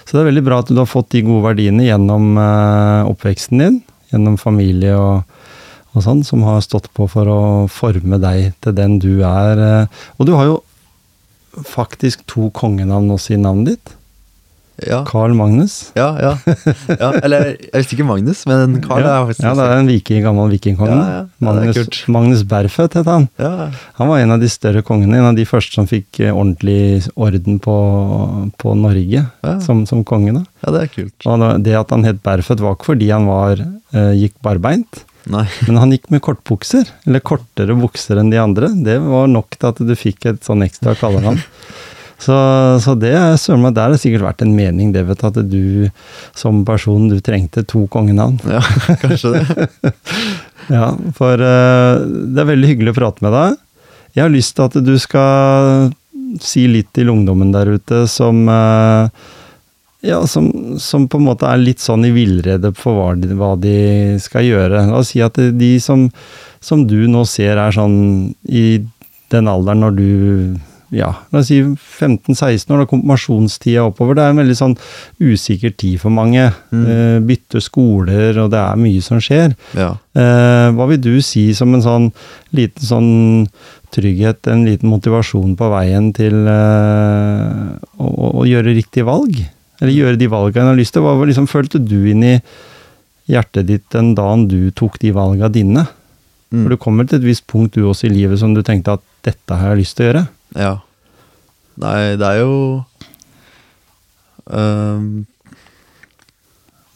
Så det er veldig bra at du har fått de gode verdiene gjennom eh, oppveksten din, gjennom familie og, og sånn, som har stått på for å forme deg til den du er. eh. Og du har jo faktisk to kongenavn også i navnet ditt. ja. Carl Magnus. Ja, ja. ja. Eller jeg visste ikke Magnus, men Carl ja, er faktisk ja, det er en viking, gammel vikingkonge. Ja, Magnus. Magnus Berfødt het han. ja. Han var en av de større kongene, en av de første som fikk eh, ordentlig orden på, på Norge som, som konge. da. ja, det er kult. Og det at han het Berfødt, var ikke fordi han var, eh, gikk barbeint, Nei. men han gikk med kortbukser, eller kortere bukser enn de andre. Det var nok til at du fikk et sånn ekstra kallenavn. Så, så det er søren meg, der har sikkert vært en mening, det vet at du som person, du trengte to kongenavn. Ja, kanskje det. Ja, for uh, det er veldig hyggelig å prate med deg. Jeg har lyst til at du skal si litt til ungdommen der ute som eh, ja, som, som på en måte er litt sånn i villrede for hva de, hva de skal gjøre. La oss si at de som, som du nå ser er sånn i den alderen når du ja, la oss si 15-16 år, da konfirmasjonstida oppover. Det er en veldig sånn usikker tid for mange. Eh, bytte skoler, og det er mye som skjer. Ja. Eh, hva vil du si som en sånn liten sånn trygghet, en liten motivasjon på veien til eh, å, å, å gjøre riktig valg? Eller gjøre de valgene en har lyst til? Hva liksom, følte du inn i hjertet ditt den dagen du tok de valgene dine? Mm. For du kommer til et visst punkt du også i livet som du tenkte at dette har jeg lyst til å gjøre. Ja. Nei, det er jo ehm,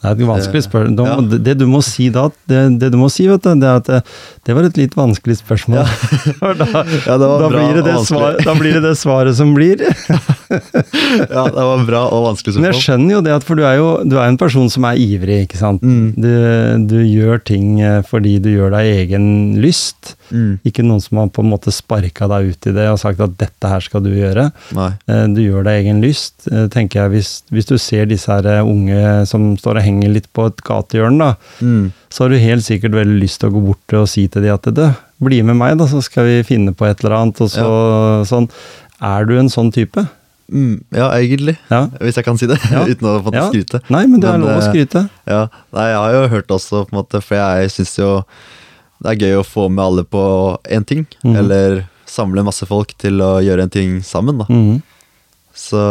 Det er et vanskelig spørsmål. Ja. Det du må si da, det, det du må si, vet du, det er at det, det var et litt vanskelig spørsmål. Ja. da, Ja, da, blir det det vanskelig. svar, da blir det det svaret som blir. Ja, det var bra og vanskelig spørsmål. Men jeg skjønner jo det, for du er jo du er en person som er ivrig, ikke sant. Mm. Du, du gjør ting eh, fordi du gjør deg egen lyst. Mm. Ikke noen som har på en måte sparka deg ut i det og sagt at dette her skal du gjøre. Nei. Eh, Du gjør deg egen lyst. Eh, tenker jeg, hvis, hvis du ser disse her eh, unge som står og henger litt på et gatehjørne, da, Mm. så har du helt sikkert veldig lyst til å gå bort og si til de at du, bli med meg, da, så skal vi finne på et eller annet. Og så, sånn. Er du en sånn type? Mm. Ja, egentlig. Ja. Hvis jeg kan si det, Ja. uten å få Ja. skryte. Nei, men det er Men, lov å skryte. Ja, Nei, jeg har jo hørt også, på en måte, for jeg syns jo det er gøy å få med alle på én ting. mm. Eller samle masse folk til å gjøre en ting sammen, da. Mm. Så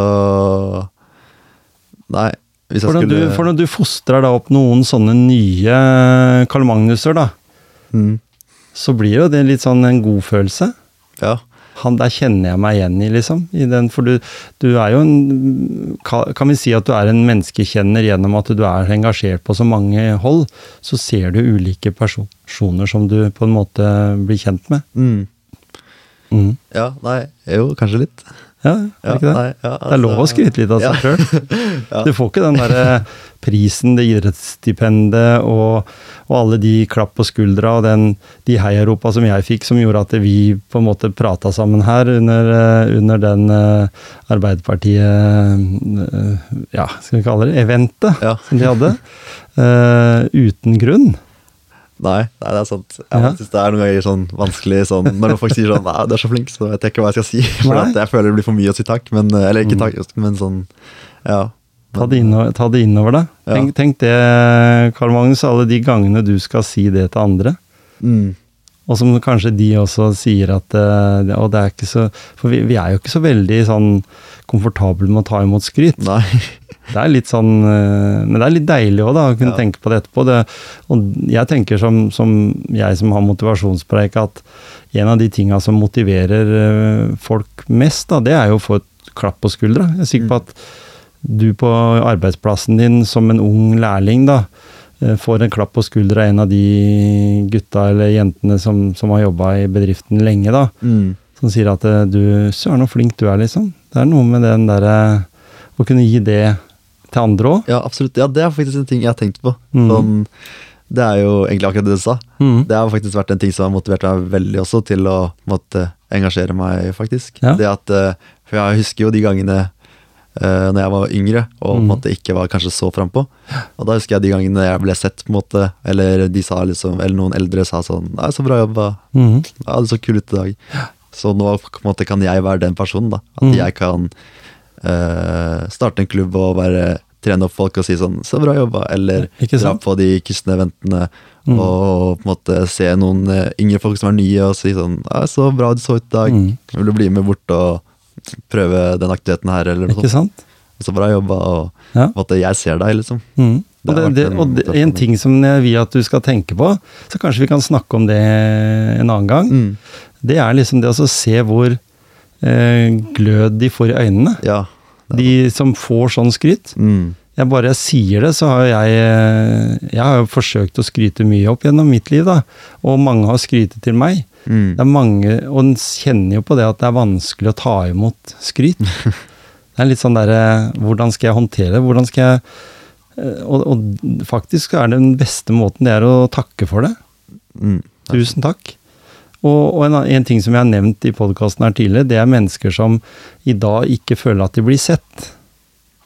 Nei, hvis jeg du, skulle for når du fostrer da opp noen sånne nye Karl Magnuser, da, mm, så blir jo det litt sånn en godfølelse. Ja. Han der kjenner jeg meg igjen i, liksom. I den, for du, du er jo en Kan vi si at du er en menneskekjenner gjennom at du er engasjert på så mange hold? Så ser du ulike personer som du på en måte blir kjent med. Mm, Mm. ja, nei, jo, kanskje litt. Ja, er det ikke det? nei, ja, det er lov å altså- skryte litt av seg sjøl. Du får ikke den derre prisen, det idrettsstipendet og, og alle de klapp på skuldra og den, de heiaropa som jeg fikk, som gjorde at vi på en måte prata sammen her under, eh, under den uh, Arbeiderpartiet uh, Ja, skal vi kalle det eventet Ja. som de hadde. Uh, uten grunn. Nei, nei, det er sant. Jeg Ja. synes det er noen ganger sånn vanskelig sånn, Når folk sier sånn Nei, du er så flink, så vet jeg ikke hva jeg skal si. For jeg føler det blir for mye å si takk. Men, eller ikke takk, men sånn Ja. Ta det innover, ta det innover deg. Ja. Tenk, tenk det, Karl Magnus, alle de gangene du skal si det til andre. Mm, Og som kanskje de også sier at eh, Og det er ikke så For vi, vi er jo ikke så veldig sånn komfortable med å ta imot skryt. nei. Det er litt sånn eh, Men det er litt deilig òg, da, å kunne Ja. tenke på det etterpå. Det, og jeg tenker som, som jeg som har motivasjonspreik, at en av de tinga som motiverer eh, folk mest, da, det er jo å få et klapp på skuldra. Jeg er sikker på at du på arbeidsplassen din som en ung lærling, da, får en klapp på skuldra av en av de gutta eller jentene som, som har jobba i bedriften lenge, da. Mm, Som sier at eh, du Søren, så flink du er, liksom. Det er noe med den derre Å kunne gi det til andre òg. ja, absolutt. Ja, det er faktisk en ting jeg har tenkt på. Mm. Sånn, det er jo egentlig akkurat det du sa. Mm. Det har faktisk vært en ting som har motivert meg veldig også til å måtte engasjere meg, faktisk. Ja. Det at, eh, For jeg husker jo de gangene uh, når jeg var yngre og Mm. måte ikke var kanskje så frampå. Og da husker jeg de gangene jeg ble sett, på en måte, eller de sa liksom, eller noen eldre sa sånn Nei, så bra jobba. Mm. Ja, du så kul ut i dag. Så nå måte, kan jeg være den personen, da. At Mm. jeg kan uh, starte en klubb og være trene opp folk og si sånn 'så bra jobba', eller dra på de kristne eventene Mm. og på en måte se noen eh, yngre folk som er nye, og si sånn 'så bra du så ut i dag', Mm. vil du bli med bort og prøve den aktiviteten her', eller noe sånt. Og 'Så bra jobba', og Ja. på jeg ser deg, liksom. Mm. Og, Det det, og det, en ting som jeg vil at du skal tenke på, så kanskje vi kan snakke om det en annen gang, Mm. det er liksom det å se hvor eh, glød de får i øynene. Ja. De som får sånn skryt. Mm. Jeg bare sier det, så har jeg eh, Jeg har jo forsøkt å skryte mye opp gjennom mitt liv, da. Og mange har skrytet til meg. Mm. Det er mange, og en kjenner jo på det at det er vanskelig å ta imot skryt. Det er litt sånn derre Hvordan skal jeg håndtere det? Hvordan skal jeg eh, og, og faktisk er det den beste måten, det er å takke for det. Mm. Tusen takk. Og, og en, en ting som jeg har nevnt i podkasten her tidligere, det er mennesker som i dag ikke føler at de blir sett.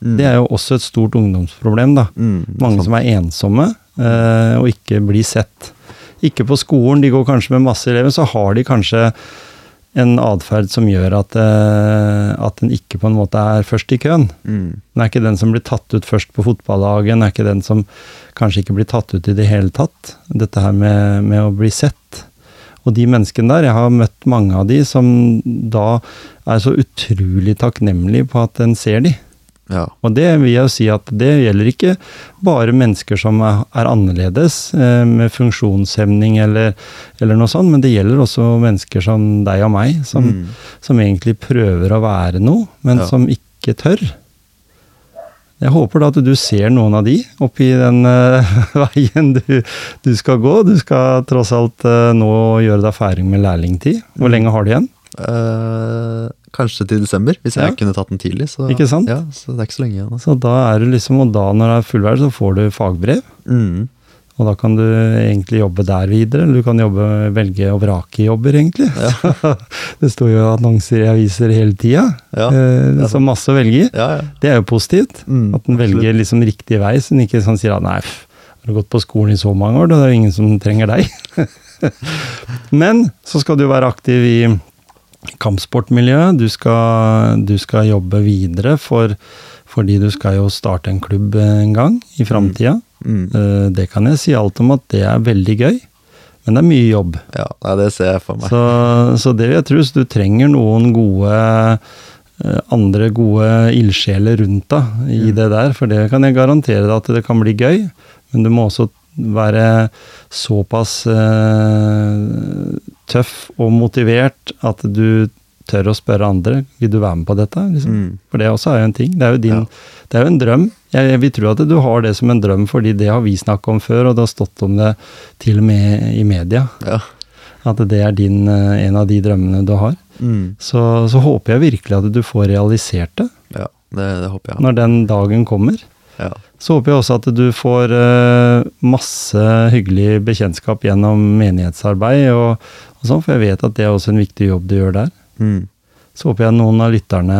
Mm. Det er jo også et stort ungdomsproblem, da. Mm. Mange som er ensomme eh, og ikke blir sett. Ikke på skolen, de går kanskje med masse elever, så har de kanskje en atferd som gjør at, eh, at en ikke på en måte er først i køen. Mm. Den er ikke den som blir tatt ut først på fotballaget, den er ikke den som kanskje ikke blir tatt ut i det hele tatt. Dette her med, med å bli sett. Og de menneskene der, jeg har møtt mange av de som da er så utrolig takknemlige på at en ser de. Ja. Og det vil jeg si at det gjelder ikke bare mennesker som er, er annerledes, eh, med funksjonshemning eller, eller noe sånt, men det gjelder også mennesker som deg og meg, som, Mm. som egentlig prøver å være noe, men Ja. som ikke tør. Jeg håper da at du ser noen av de oppi den uh, veien du, du skal gå. Du skal tross alt uh, nå gjøre deg ferdig med lærlingtid. Hvor Mm. lenge har du igjen? Eh, kanskje til desember, hvis jeg Ja. kunne tatt den tidlig. Så, Ikke sant? Ja, så det er ikke så lenge igjen. Altså. Så da er det liksom, og da når det er fullverdig, så får du fagbrev. Mm. Og da kan du egentlig jobbe der videre, eller du kan jobbe, velge og vrake jobber, egentlig. det står jo annonser i aviser hele tida, Ja, eh, så masse å velge i. Ja, ja. Det er jo positivt. Mm, at en velger liksom riktig vei, så en ikke sånn sier at nei, har du gått på skolen i så mange år, da er det jo ingen som trenger deg. Men så skal du være aktiv i kampsportmiljøet. Du skal, du skal jobbe videre for, fordi du skal jo starte en klubb en gang i framtida. Mm. Mm. Det kan jeg si alt om at det er veldig gøy, men det er mye jobb. ja det ser jeg for meg. Så, så det vil jeg tro, så du trenger noen gode eh, andre gode ildsjeler rundt deg i det der, for det kan jeg garantere deg at det kan bli gøy, men du må også være såpass eh, tøff og motivert at du tør å spørre andre vil du være med på dette. Liksom. Mm. For det også er jo en ting. Det er jo, din, Ja. det er jo en drøm. Jeg, jeg vil tro at du har det som en drøm, fordi det har vi snakket om før, og det har stått om det til og med i media. Ja. At det er din, eh, en av de drømmene du har. Mm. Så, så håper jeg virkelig at du får realisert det ja, det, det håper jeg. når den dagen kommer. Ja. Så håper jeg også at du får eh, masse hyggelig bekjentskap gjennom menighetsarbeid og, og sånn, for jeg vet at det er også en viktig jobb du gjør der. Mm. Så håper jeg noen av lytterne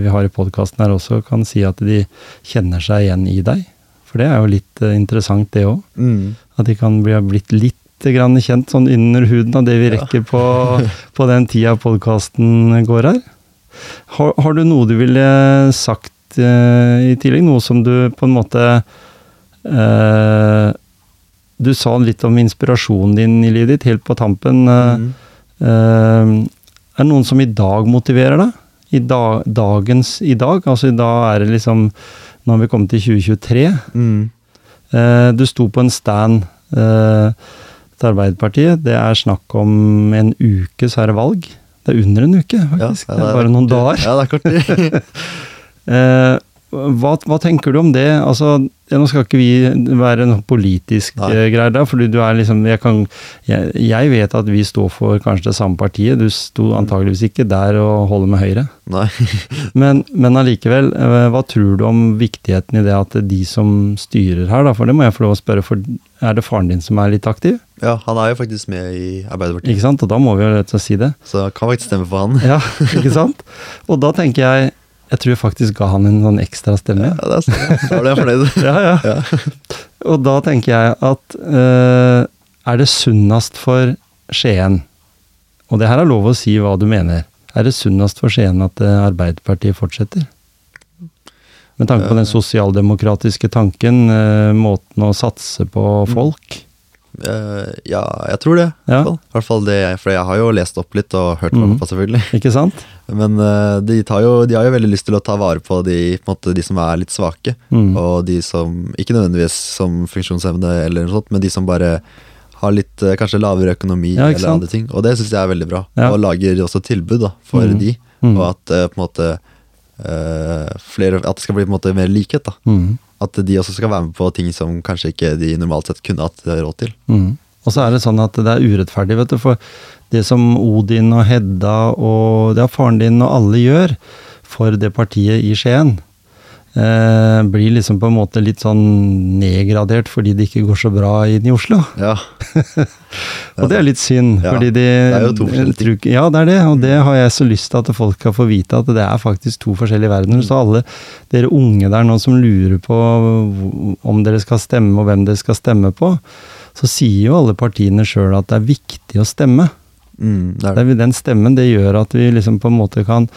vi har i podkasten her også kan si at de kjenner seg igjen i deg. For det er jo litt eh, interessant, det òg. Mm. At de kan bli ha blitt litt grann kjent sånn under huden av det vi rekker på, på den tida podkasten går her. Har, har du noe du ville sagt eh, i tillegg? Noe som du på en måte eh, Du sa litt om inspirasjonen din i livet ditt helt på tampen. eh, Mm. eh, er det noen som i dag motiverer deg? I da, dagens i dag? Altså i dag er det liksom Nå har vi kommet til 2023. Mm. Eh, du sto på en stand til Arbeiderpartiet. Det er snakk om en uke, så er det valg. Det er under en uke, Ja, faktisk. er det er bare noen dager. Ja, det er kort tid. Eh, hva, hva tenker du om det? Altså, nå skal ikke vi være noe politisk Nei. eh, greier der, fordi du er liksom jeg, kan, jeg, jeg vet at vi står for kanskje det samme partiet. Du sto antageligvis ikke der og holder med Høyre. Nei. Men, men allikevel, eh, hva tror du om viktigheten i det at de som styrer her, da, for det må jeg få lov å spørre, for er det faren din som er litt aktiv? Ja, han er jo faktisk med i Arbeiderpartiet, Ikke sant? Og da må vi jo rett og slett si det. så jeg kan faktisk stemme for han. Ja, ikke sant? Og da tenker jeg, jeg tror jeg faktisk ga han en sånn ekstra stemme. Ja, det er, sånn. da ble jeg fornøyd. Ja, ja. Ja. Og da tenker jeg at uh, er det sunnest for Skien, og det her er lov å si hva du mener, er det sunnest for Skien at eh, Arbeiderpartiet fortsetter? Med tanke på den sosialdemokratiske tanken, uh, måten å satse på folk. Eh, ja, jeg tror det. i Ja. hvert fall. I hvert fall det, for jeg har jo lest opp litt og hørt på Mhm. selvfølgelig. Ikke sant? Men eh, de, tar jo, de har jo veldig lyst til å ta vare på de, på måte, de som er litt svake. Mm. Og de som, ikke nødvendigvis som funksjonshemmede, eller noe sånt, men de som bare har litt eh, kanskje lavere økonomi Ja, eller andre ting. Og det syns jeg er veldig bra. Ja. Og lager også tilbud da, for mm. de. Mhm. Og at på en måte flere, At det skal bli på en måte mer likhet. da Mm. At de også skal være med på ting som kanskje ikke de normalt sett kunne hatt råd til. Mm. Og så er det sånn at det er urettferdig, vet du. For det som Odin og Hedda og ja, faren din og alle gjør for det partiet i Skien, eh, blir liksom på en måte litt sånn nedgradert fordi det ikke går så bra inn i Oslo. Ja. Og det er litt synd, Ja, fordi de det er jo to forskjellige ting. Ja, det er det, og det har jeg så lyst til at folk skal få vite, at det er faktisk to forskjellige verdener. Så alle dere unge der nå som lurer på om dere skal stemme, og hvem dere skal stemme på, så sier jo alle partiene sjøl at det er viktig å stemme. Mm, det er Det den stemmen det gjør at vi liksom på en måte kan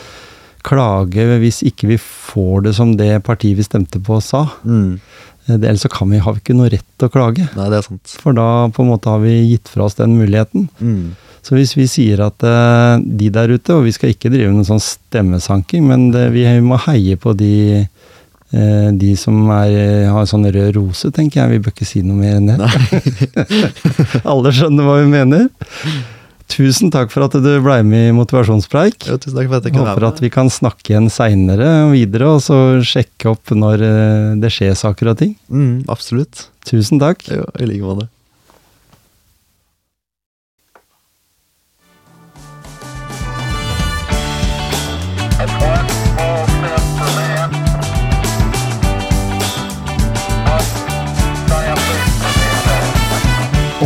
klage hvis ikke vi får det som det partiet vi stemte på sa. Mm. Eh, Ellers så kan vi, har vi ikke noe rett til å klage. Nei, det er sant. For da på en måte har vi gitt fra oss den muligheten. Mm. Så hvis vi sier at eh, de der ute, og vi skal ikke drive noen sånn stemmesanking, men det, vi må heie på de, eh, de som er, har sånn rød rose, tenker jeg. Vi bør ikke si noe mer enn det. Alle skjønner hva vi mener. Tusen takk for at du ble med i Motivasjonspreik. Jo, tusen takk for at jeg kunne Håper at vi kan snakke igjen seinere videre, og så sjekke opp når eh, det skjer saker og ting. Mm, absolutt. Tusen takk. Jo, I like måte.